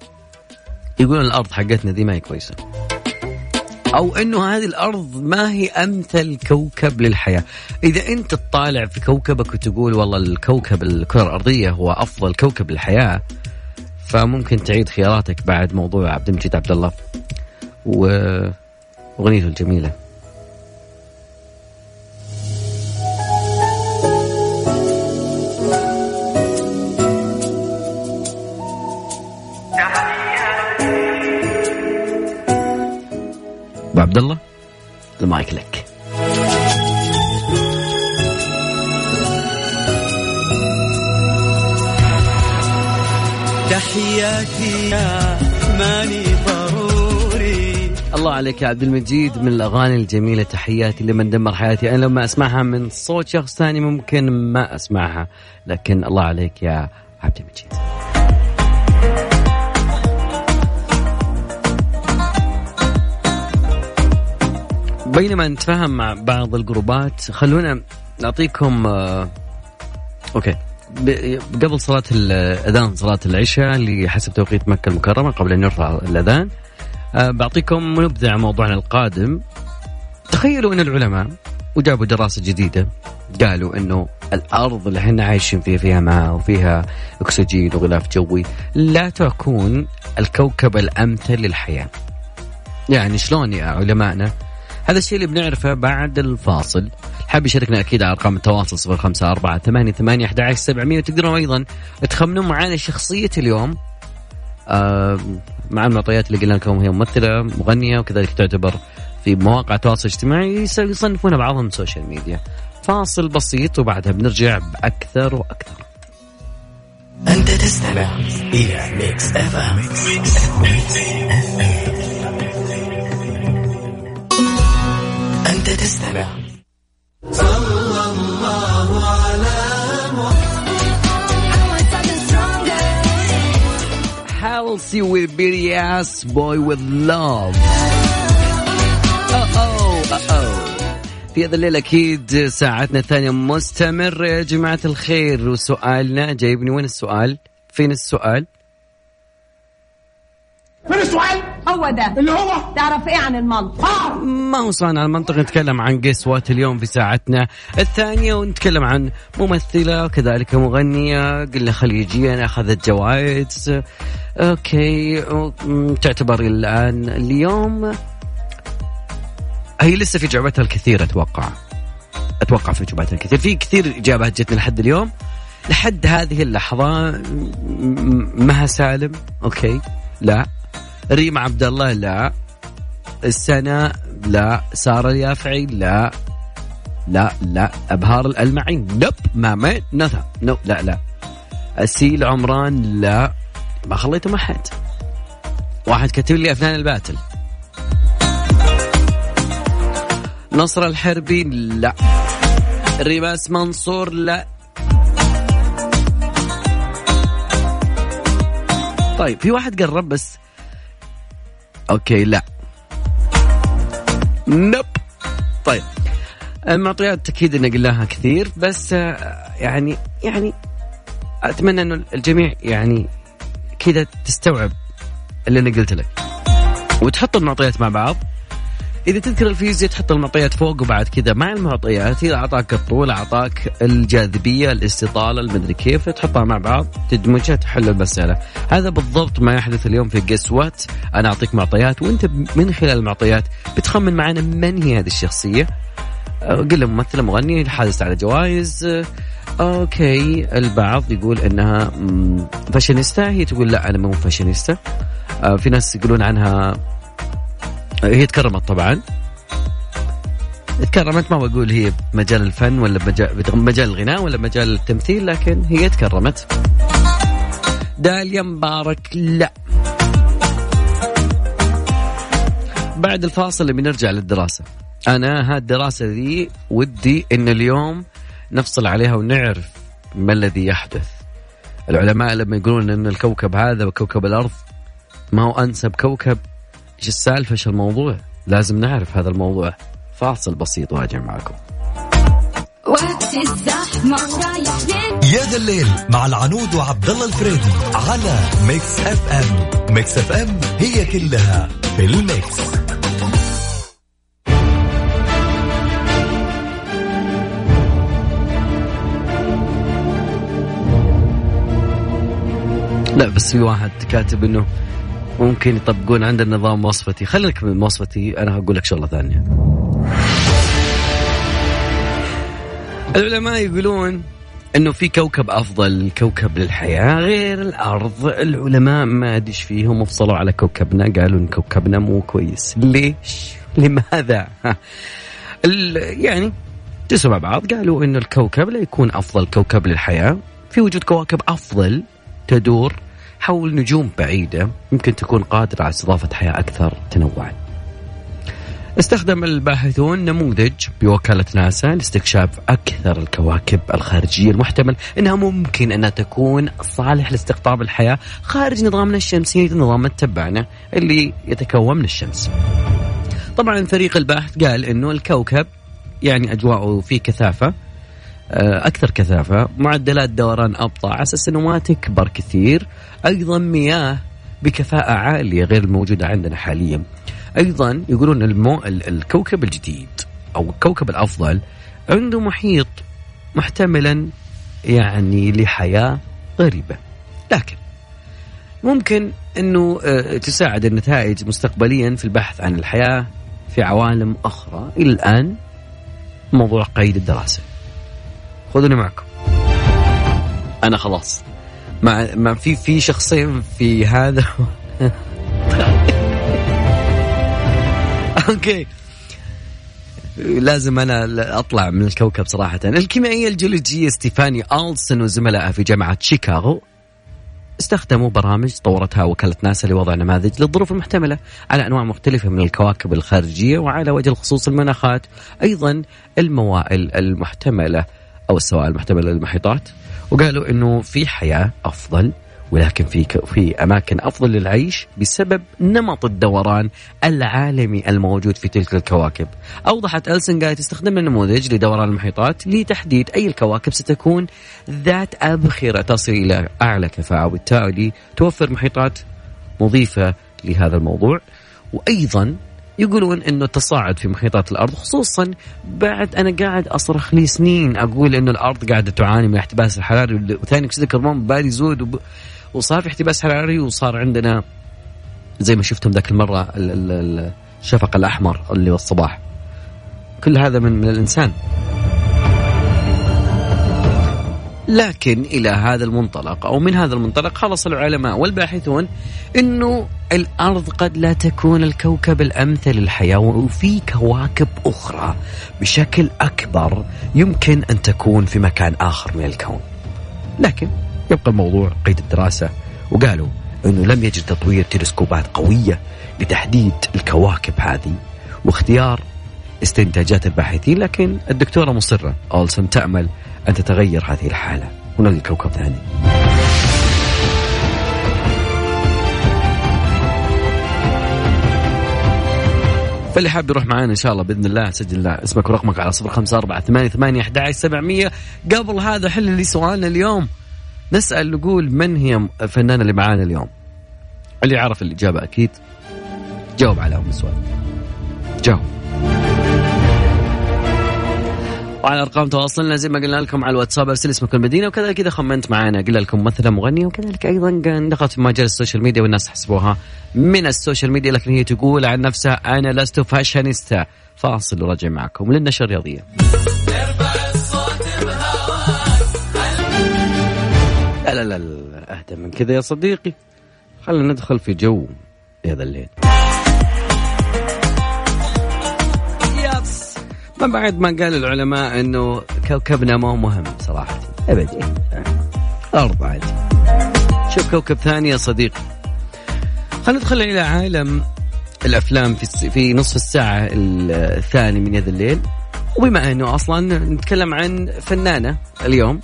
يقولون الأرض حقتنا دي ما هي كويسة. أو إنه هذه الأرض ما هي أمثل كوكب للحياة. إذا أنت تطالع في كوكبك وتقول والله الكوكب الكرة الأرضية هو أفضل كوكب للحياة فممكن تعيد خياراتك بعد موضوع عبد المجيد عبد الله. واغنيته الجميلة. عبد الله المايك لك. تحياتي يا ماني ضروري. الله عليك يا عبد المجيد من الأغاني الجميلة. تحياتي لمن دمر حياتي. أنا لما أسمعها من صوت شخص ثاني ممكن ما أسمعها. لكن الله عليك يا عبد المجيد. بينما نتفاهم مع بعض الجروبات خلونا نعطيكم آه، أوكي. قبل صلاة الأذان صلاة العشاء اللي حسب توقيت مكة المكرمة قبل أن يرفع الأذان آه، بعطيكم نبذة عن موضوعنا القادم. تخيلوا أن العلماء وجابوا دراسة جديدة قالوا أنه الأرض اللي إحنا عايشين فيها فيها ماء وفيها أكسجين وغلاف جوي لا تكون الكوكب الأمثل للحياة. يعني شلون يا علمائنا؟ هذا الشيء اللي بنعرفه بعد الفاصل. حاب يشاركنا أكيد على أرقام التواصل صفر خمسة أربعة ثمانية ثمانية أحد عشر سبعمية وتقدرون أيضا تخمنون معنا شخصية اليوم. آه مع المعطيات اللي قلنا لكم هي ممثلة مغنية وكذلك تعتبر في مواقع التواصل الاجتماعي. يصنفونها بعضهم social media فاصل بسيط وبعدها بنرجع بأكثر وأكثر. أنت تستمع إلى Mix FM Halsey with BTS Boy with Love. في هذا الليل أكيد ساعتنا الثانية مستمرة يا جماعة الخير وسؤالنا جايبني وين السؤال؟ فين السؤال؟ فين السؤال؟ هو ده. اللي هو؟ تعرف إيه عن المنطق؟ ما وصلنا على المنطق نتكلم عن قسوات اليوم في ساعتنا الثانية ونتكلم عن ممثلة وكذلك مغنية قلنا خليجية أخذت جوائز. أوكي أم، تعتبر الآن اليوم. هي لسه في جعبتها الكثير أتوقع. أتوقع في جعبتها الكثير. في كثير إجابات جتني لحد اليوم. لحد هذه اللحظة مها سالم. أوكي. لا. ريم عبد الله لا. السنة لا. سارة اليافعي لا. لا لا. أبهار الألمعي نب. ما ما نثا نو. لا لا. أسيل عمران لا. ما خليته أحد واحد كتب لي أفنان الباتل نصر الحربي لا. ريماس منصور لا. طيب في واحد قرب بس أوكي لا. نب طيب. المعطيات أكيد ان قلناها كثير بس آه، يعني يعني أتمنى إنه الجميع يعني كذا تستوعب اللي أنا قلت لك. وتحط المعطيات مع بعض. إذا تذكر الفيزياء تحط المعطيات فوق وبعد كذا مع المعطيات إذا أعطاك الطول أعطاك الجاذبية الاستطالة المدري كيف تحطها مع بعض تدمجها تحل المساله هذا بالضبط ما يحدث اليوم في جس وات أنا أعطيك معطيات وأنت من خلال المعطيات بتخمن معنا من هي هذه الشخصية. أه، قلنا ممثله مغنيه حازت على جوائز. أه، أوكي. البعض يقول إنها فاشينيستا. هي تقول لا أنا مو فاشينيستا. أه، في ناس يقولون عنها هي تكرمت طبعا. تكرمت ما بقول هي بمجال الفن ولا بمجال الغناء ولا بمجال التمثيل لكن هي تكرمت. داليا مبارك لا. بعد الفاصل اللي بنرجع للدراسة. أنا هالدراسة ذي ودي إن اليوم نفصل عليها ونعرف ما الذي يحدث. العلماء لما يقولون إن الكوكب هذا وكوكب الأرض ما هو أنسب كوكب إيش السالفة إيش الموضوع؟ لازم نعرف هذا الموضوع. فاصل بسيط واجع معكم. وقت فين يا ذا الليل مع العنود وعبد الله الفريدي على Mix FM Mix FM هي كلها في ال Mix لا بس في واحد كاتب إنه ممكن يطبقون عندنا نظام وصفتي، خليك من وصفتي أنا هقول لك شغلة ثانية. العلماء يقولون إنه في كوكب أفضل كوكب للحياة غير الأرض، العلماء ما إيش فيهم وفصلوا على كوكبنا قالوا إن كوكبنا مو كويس، ليش؟ لماذا؟ يعني جلسوا مع بعض قالوا إنه الكوكب لا يكون أفضل كوكب للحياة في وجود كواكب أفضل تدور حول نجوم بعيدة يمكن تكون قادرة على استضافة حياة أكثر تنوعا. استخدم الباحثون نموذج بوكالة ناسا لاستكشاف أكثر الكواكب الخارجية المحتمل. أنها ممكن أنها تكون صالح لاستقطاب الحياة خارج نظامنا الشمسي نظام تبعنا اللي يتكون من الشمس. طبعا فريق الباحث قال أنه الكوكب يعني أجواءه فيه كثافة. أكثر كثافة معدلات دوران أبطأ على أساس إنه ما تكبر كثير. أيضا مياه بكفاءة عالية غير الموجودة عندنا حاليا. أيضا يقولون المو... ال- الكوكب الجديد أو الكوكب الأفضل عنده محيط محتملا يعني لحياة غريبة. لكن ممكن إنه آه، تساعد النتائج مستقبليا في البحث عن الحياة في عوالم أخرى. إلى الآن موضوع قيد الدراسة. خذوني معكم. أنا خلاص. مع مع في في شخصين في هذا أوكي. لازم أنا أطلع من الكوكب صراحة. الكيميائية الجيولوجية ستيفاني ألسن وزملائها في جامعة شيكاغو استخدموا برامج طورتها وكالة ناسا لوضع نماذج للظروف المحتملة على أنواع مختلفة من الكواكب الخارجية وعلى وجه الخصوص المناخات. أيضا الموائل المحتملة. أو السوائل المحتملة للمحيطات وقالوا أنه في حياة أفضل ولكن في في أماكن أفضل للعيش بسبب نمط الدوران العالمي الموجود في تلك الكواكب. أوضحت السن قالت استخدمنا نموذج لدوران المحيطات لتحديد أي الكواكب ستكون ذات أبخرة تصل إلى أعلى كفاءة وبالتالي توفر محيطات مضيفة لهذا الموضوع وأيضا يقولون إنه التصاعد في محيطات الأرض خصوصا بعد أنا قاعد أصرخ لي سنين أقول إنه الأرض قاعدة تعاني من الاحتباس الحراري وثاني اكسيد الكربون بادي يزود وب... وصار في احتباس حراري وصار عندنا زي ما شفتم ذاك المرة ال- ال- ال- الشفق الأحمر اللي هو الصباح. كل هذا من من الإنسان. لكن إلى هذا المنطلق أو من هذا المنطلق خلص العلماء والباحثون إنه الأرض قد لا تكون الكوكب الأمثل للحياة وفي كواكب أخرى بشكل أكبر يمكن أن تكون في مكان آخر من الكون. لكن يبقى الموضوع قيد الدراسة وقالوا إنه لم يجد تطوير تلسكوبات قوية لتحديد الكواكب هذه واختيار استنتاجات الباحثين لكن الدكتورة مصرة اولسون تأمل أن تتغير هذه الحالة. ونلقى كوكب ثاني. فاللي حاب يروح معانا إن شاء الله بإذن الله سجل اسمك ورقمك على صفر خمسة أربعة ثمانية ثمانية أحد سبعمية. قبل هذا حل لي سؤالنا اليوم. نسأل نقول من هي الفنانة اللي معانا اليوم؟ اللي يعرف الإجابة أكيد. جاوب على أم السؤال. جاوب. وعلى أرقام تواصلنا زي ما قلنا لكم على الواتساب أرسل اسمك المدينة وكذلك إذا خمنت معنا قلنا لكم ممثله مغنية وكذلك أيضا دخلت في مجال ال social media والناس تحسبوها من ال social media لكن هي تقول عن نفسها أنا لست فاشينيستا. فاصل وراجع معكم. للنشر الرياضيه لا لا, لا أهدى من كذا يا صديقي. خلينا ندخل في جو هذا الليل. ما بعد ما قال العلماء إنه كوكبنا ما هو مهم صراحة. ابدا. الأرض عادي. شوف كوكب ثاني يا صديقي. خلينا ندخل إلى عالم الأفلام في في نصف الساعة الثاني من هذا الليل. وبما إنه أصلا نتكلم عن فنانة اليوم.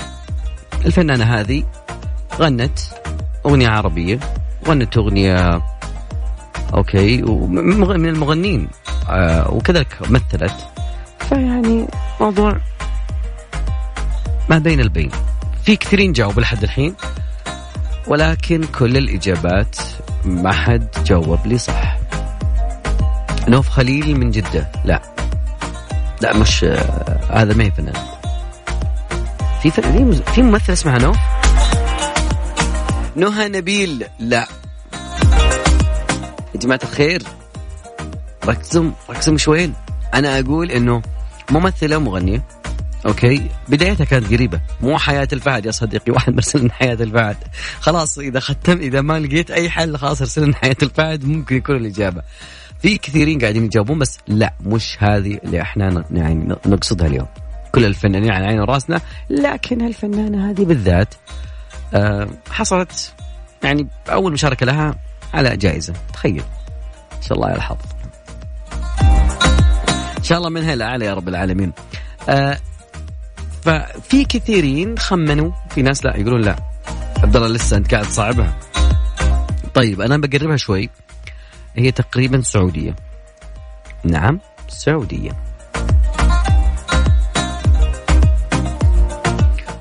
الفنانة هذه غنت أغنية عربية غنت أغنية أوكي من المغنين آه وكذلك مثلت فيعني موضوع ما بين البين. في كثيرين جاوبوا لحد الحين ولكن كل الإجابات ما حد جاوب لي صح. نوف خليل من جدة. لا. لا مش هذا ما هي فنان. في فنان في ممثل اسمها نوف؟ نهى نبيل. لا. يا جماعة الخير ركزوا ركزوا شوين أنا أقول إنه ممثلة مغنيه أوكي؟ بدايتها كانت قريبة مو حياة الفهد يا صديقي واحد مرسل لنا حياة الفهد. خلاص إذا ختم إذا ما لقيت أي حل خلاص ارسل لنا حياة الفهد ممكن يكون الإجابة. في كثيرين قاعدين يجاوبون بس لا مش هذه اللي إحنا يعني نقصدها اليوم. كل الفنانين على عين وراسنا لكن الفنانة هذه بالذات آه حصلت يعني أول مشاركة لها على جائزة. تخيل إن شاء الله يا الحظ شاء الله منها الاعلى يا رب العالمين. آه ففي كثيرين خمنوا في ناس لا يقولون لا. عبد الله لسه أنت قاعد تصعبها. طيب أنا بقربها شوي. هي تقريبا سعودية. نعم سعودية.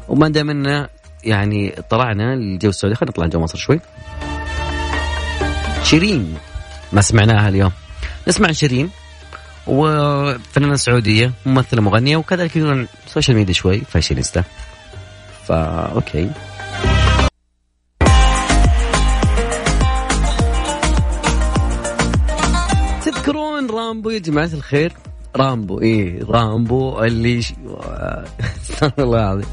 وما دام يعني طلعنا للجو السعودي خلينا نطلع جو مصر شوي. شيرين ما سمعناها اليوم. نسمع شيرين. وفنانة سعودية ممثلة مغنية وكذلك يقولون social media شوي فاشينيستا. فا أوكي. تذكرون رامبو يا جماعة الخير؟ رامبو إيه رامبو اللي. استغفر الله العظيم.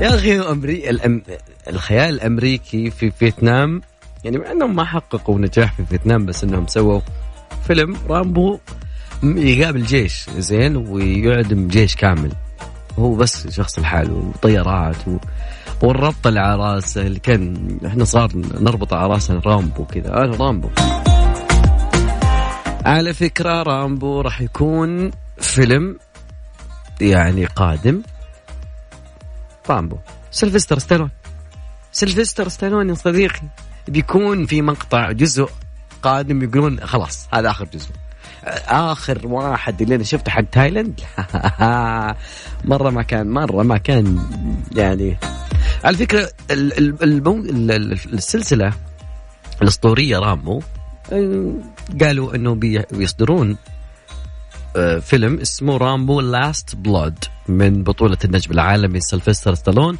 يا أخي أمري... الأم... الخيال الأمريكي في فيتنام يعني مع إنهم ما حققوا نجاح في فيتنام بس إنهم سووا فيلم رامبو يقابل جيش زين ويعدم جيش كامل. هو بس شخص لحاله وطيارات و... والربط اللي على راسه اللي كان إحنا صار نربط على راسنا رامبو كذا. أنا رامبو. على فكرة رامبو راح يكون فيلم يعني قادم. رامبو. سيلفستر ستالون. سيلفستر ستالون يا صديقي بيكون في مقطع جزء قادم يقولون خلاص هذا آخر جزء. آخر واحد اللي أنا شفته حق تايلاند؟ مرة ما كان مرة ما كان يعني. على فكرة المو... السلسلة الأسطورية رامبو قالوا إنه بي- بيصدرون آه، فيلم اسمه Rambo Last Blood من بطولة النجم العالمي سيلفستر ستالون.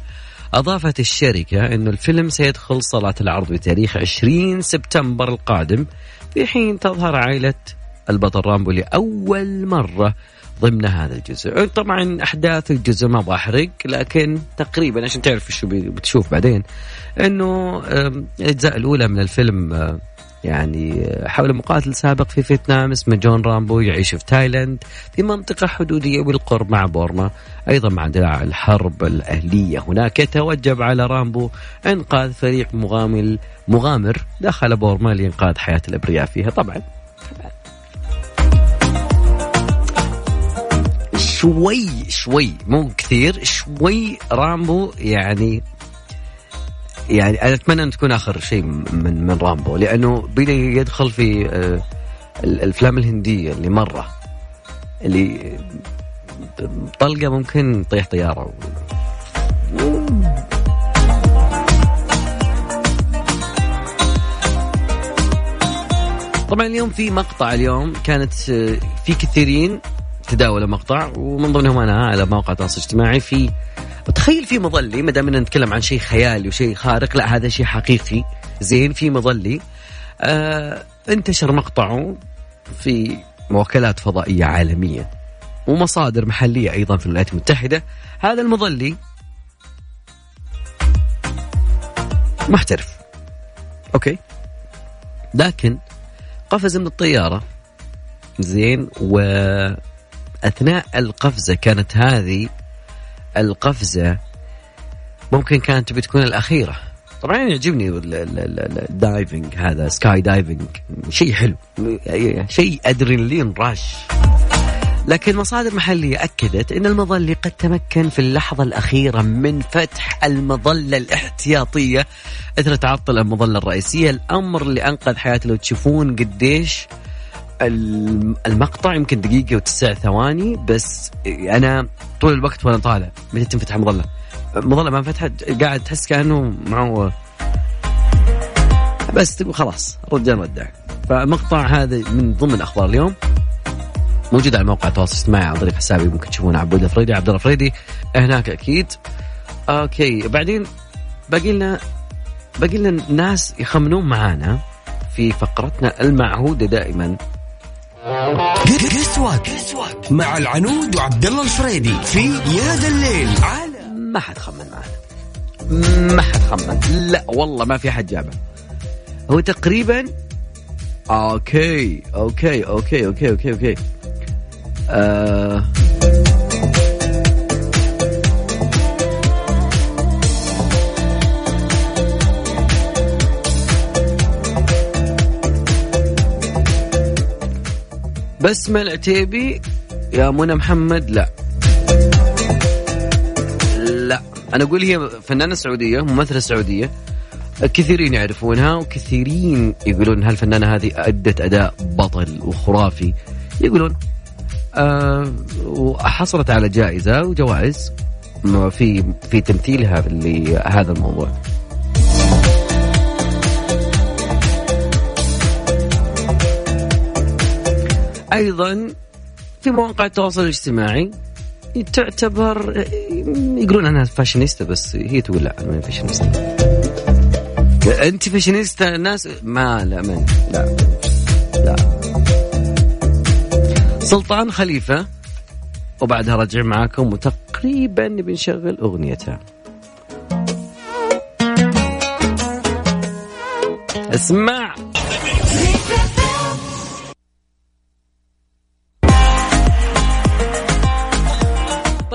أضافت الشركة أنه الفيلم سيدخل صالات العرض بتاريخ 20 سبتمبر القادم في حين تظهر عائلة البطل رامبو لأول مرة ضمن هذا الجزء. طبعا أحداث الجزء ما بحرق لكن تقريبا عشان تعرف شو بتشوف بعدين أنه الأجزاء الأولى من الفيلم يعني حول مقاتل سابق في فيتنام اسمه جون رامبو يعيش في تايلاند في منطقة حدودية بالقرب مع بورما أيضا مع اندلاع الحرب الأهلية. هناك يتوجب على رامبو إنقاذ فريق مغامل مغامر دخل بورما لإنقاذ حياة الأبرياء فيها. طبعا. شوي شوي مو كثير شوي رامبو يعني يعني أنا أتمنى أن تكون آخر شيء من من رامبو لأنه بدا يدخل في آه، ال- الأفلام الهندية اللي مرة اللي طلقة ممكن تطيح طيارة. طبعا اليوم في مقطع اليوم كانت آه، في كثيرين تداولوا مقطع ومن ضمنهم أنا على موقع التواصل الاجتماعي في تخيل في مظلي ما دام نتكلم عن شيء خيالي وشيء خارق لا هذا شيء حقيقي. زين في مظلي. آه انتشر مقطعه في وكالات فضائية عالمية ومصادر محلية أيضا في الولايات المتحدة. هذا المظلي محترف. أوكي. لكن قفز من الطيارة. زين واثناء القفزة كانت هذه القفزة ممكن كانت بتكون الأخيرة. طبعا يعجبني ال- ال- ال- ال diving هذا skydiving شيء حلو. شيء adrenaline rush لكن مصادر محلية أكدت أن المظلي قد تمكن في اللحظة الأخيرة من فتح المظلة الاحتياطية إثر تعطل المظلة الرئيسية. الأمر اللي أنقذ حياته لو تشوفون قديش المقطع يمكن دقيقة وتسع ثواني بس أنا طول الوقت وأنا طالع متى تنفتح المظلة المظلة ما انفتحت قاعد تحس كأنه معه بس تقول خلاص الرجال ودع. فمقطع هذا من ضمن أخبار اليوم. موجود على موقع التواصل الاجتماعي عن طريق حسابي ممكن تشوفونه عبود الفريدي عبود الفريدي هناك أكيد. أوكي بعدين باقي لنا باقي لنا ناس يخمنون معانا في فقرتنا المعهودة دائما. guess what مع العنود وعبد الله الفريدي في يا ذا الليل. على ما حد خمن معنا. ما حد خمن. لا والله ما في حد جابه. هو تقريبا أوكي أوكي أوكي أوكي أوكي أوكي. آه بسمة العتيبي يا منى محمد؟ لا. لا. أنا أقول هي فنانة سعودية ممثلة سعودية. كثيرين يعرفونها وكثيرين يقولون هالفنانة هذه أدت أداء بطل وخرافي. يقولون آه وحصلت على جائزة وجوائز. في في تمثيلها لهذا الموضوع. أيضا في مواقع التواصل الاجتماعي تعتبر يقولون أنها فاشينيستا بس هي تقول لا أنا ماني فاشينيستا. أنت فاشينيستا الناس ما لا من لا لا. سلطان خليفة وبعدها رجع معاكم وتقريبا بنشغل اغنيتها اسمع.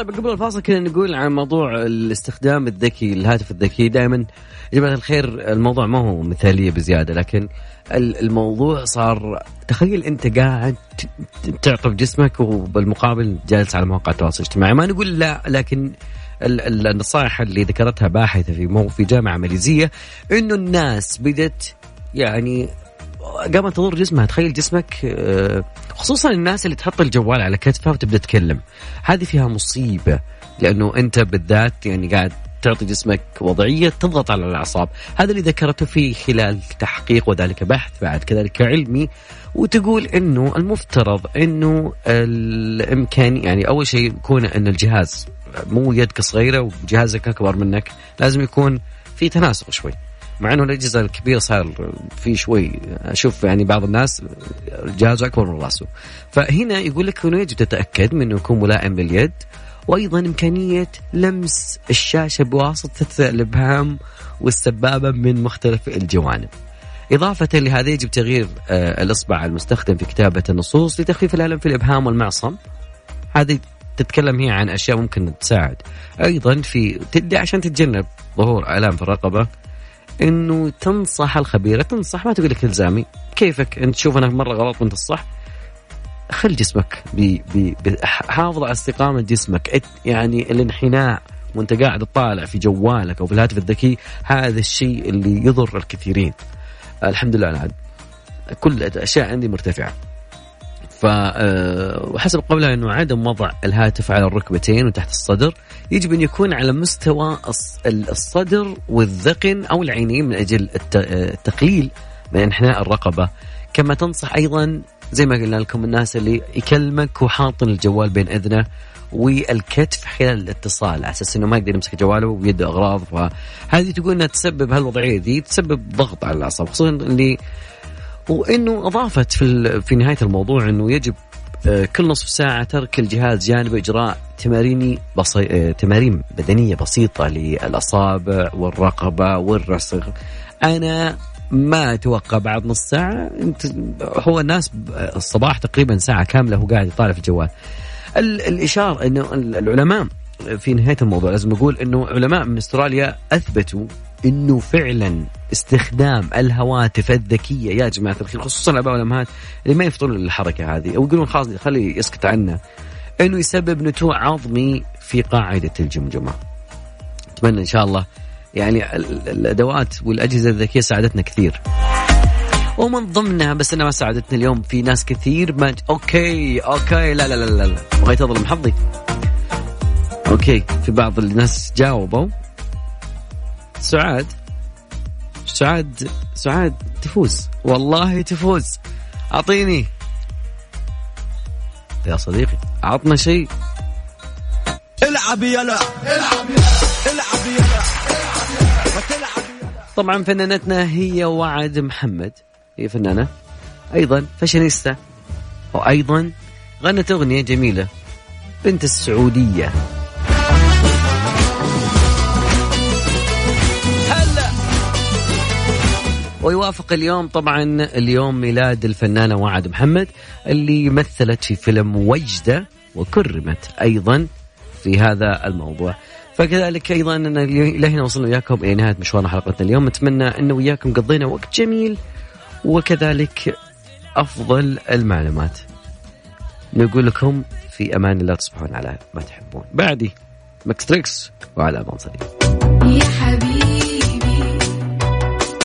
طيب قبل الفاصل كنا نقول عن موضوع الاستخدام الذكي الهاتف الذكي. دائما يا جماعة الخير الموضوع ما هو مثالية بزيادة لكن ال- الموضوع صار تخيل أنت قاعد تعطف جسمك وبالمقابل جالس على مواقع التواصل الاجتماعي. ما نقول لا لكن ال- ال- النصائح اللي ذكرتها باحثة في مو في جامعة ماليزية إنه الناس بدت يعني قامت تضر جسمها. تخيل جسمك آه، خصوصا الناس اللي تحط الجوال على كتفها وتبدأ تتكلم هذه فيها مصيبة لأنه أنت بالذات يعني قاعد تعطي جسمك وضعية تضغط على الأعصاب. هذا اللي ذكرته في خلال تحقيق وذلك بحث بعد كذلك علمي وتقول إنه المفترض إنه الامكان يعني أول شيء يكون إن الجهاز مو يدك صغيرة وجهازك أكبر منك لازم يكون في تناسق شوي. مع إنه الأجهزة الكبيرة صار في شوي أشوف يعني بعض الناس جهازه أكبر من رأسه. فهنا يقول لك انه يجب تتأكد من إنه يكون ملائم لليد وأيضا إمكانية لمس الشاشة بواسطة الابهام والسبابة من مختلف الجوانب. إضافة لهذا يجب تغيير آه، الإصبع المستخدم في كتابة النصوص لتخفيف الألم في الإبهام والمعصم. هذه تتكلم هي عن أشياء ممكن تساعد. أيضا في تدي عشان تتجنب ظهور آلام في الرقبة إنه تنصح الخبيرة تنصح ما تقول لك إلزامي. كيفك؟ أنت تشوف أنا مرة غلط وأنت الصح خل جسمك بي بي حافظ على استقامة جسمك. يعني الانحناء وأنت قاعد تطالع في جوالك أو في الهاتف الذكي هذا الشيء اللي يضر الكثيرين. الحمد لله أنا عاد كل الأشياء عندي مرتفعة. آه، وحسب قولها إنه عدم وضع الهاتف على الركبتين وتحت الصدر يجب أن يكون على مستوى الص- الصدر والذقن أو العينين من أجل آه، التقليل من إنحناء الرقبة. كما تنصح أيضا زي ما قلنا لكم الناس اللي يكلمك وحاطن الجوال بين أذنه والكتف خلال الاتصال على أساس إنه ما يقدر يمسك جواله ويده أغراض فهذه تقول إنها تسبب هالوضعية دي تسبب ضغط على الأعصاب خصوصا اللي وإنه أضافت في في نهاية الموضوع إنه يجب آه، كل نصف ساعة ترك الجهاز جانب إجراء تمارين بسي... آه، تمارين بدنية بسيطة للأصابع والرقبة والرسغ. أنا ما أتوقع بعد نص ساعة أنت هو الناس الصباح تقريبا ساعة كاملة هو قاعد يطالع في الجوال. ال- الإشارة أنه ال- العلماء في نهاية الموضوع لازم أقول أنه علماء من أستراليا أثبتوا أنه فعلا استخدام الهواتف الذكية. يا جماعة الخير خصوصا الآباء والأمهات اللي ما يفطرون الحركة هذه أو يقولون خلاص خلي يسكت عنا أنه يسبب نتوء عظمي في قاعدة الجمجمة. أتمنى إن شاء الله يعني ال- ال- الأدوات والأجهزة الذكية ساعدتنا كثير. ومن ضمنها بس أنها ما ساعدتني اليوم في ناس كثير ما أوكي أوكي لا لا لا لا, لا. بغيت اظلم حظي أوكي في بعض الناس جاوبوا. سعاد. سعاد سعاد تفوز. والله تفوز. أعطيني. يا صديقي عطنا شيء. العب يلا العب يلا العب يلا طبعا فنانتنا هي وعد محمد. هي فنانة. أيضا فاشينيستا. وأيضا غنت أغنية جميلة. بنت السعودية. ويوافق اليوم طبعا اليوم ميلاد الفنانة وعد محمد اللي مثلت في فيلم وجدة وكرمت أيضا في هذا الموضوع. فكذلك أيضا أن إلى هنا وصلنا وياكم إلى نهاية مشوار حلقتنا اليوم. اتمنى انه وياكم قضينا وقت جميل وكذلك أفضل المعلومات. نقول لكم في أمان الله تصبحون على ما تحبون. بعدي Mix Tricks وعلى أمان صديق يا حبيبي.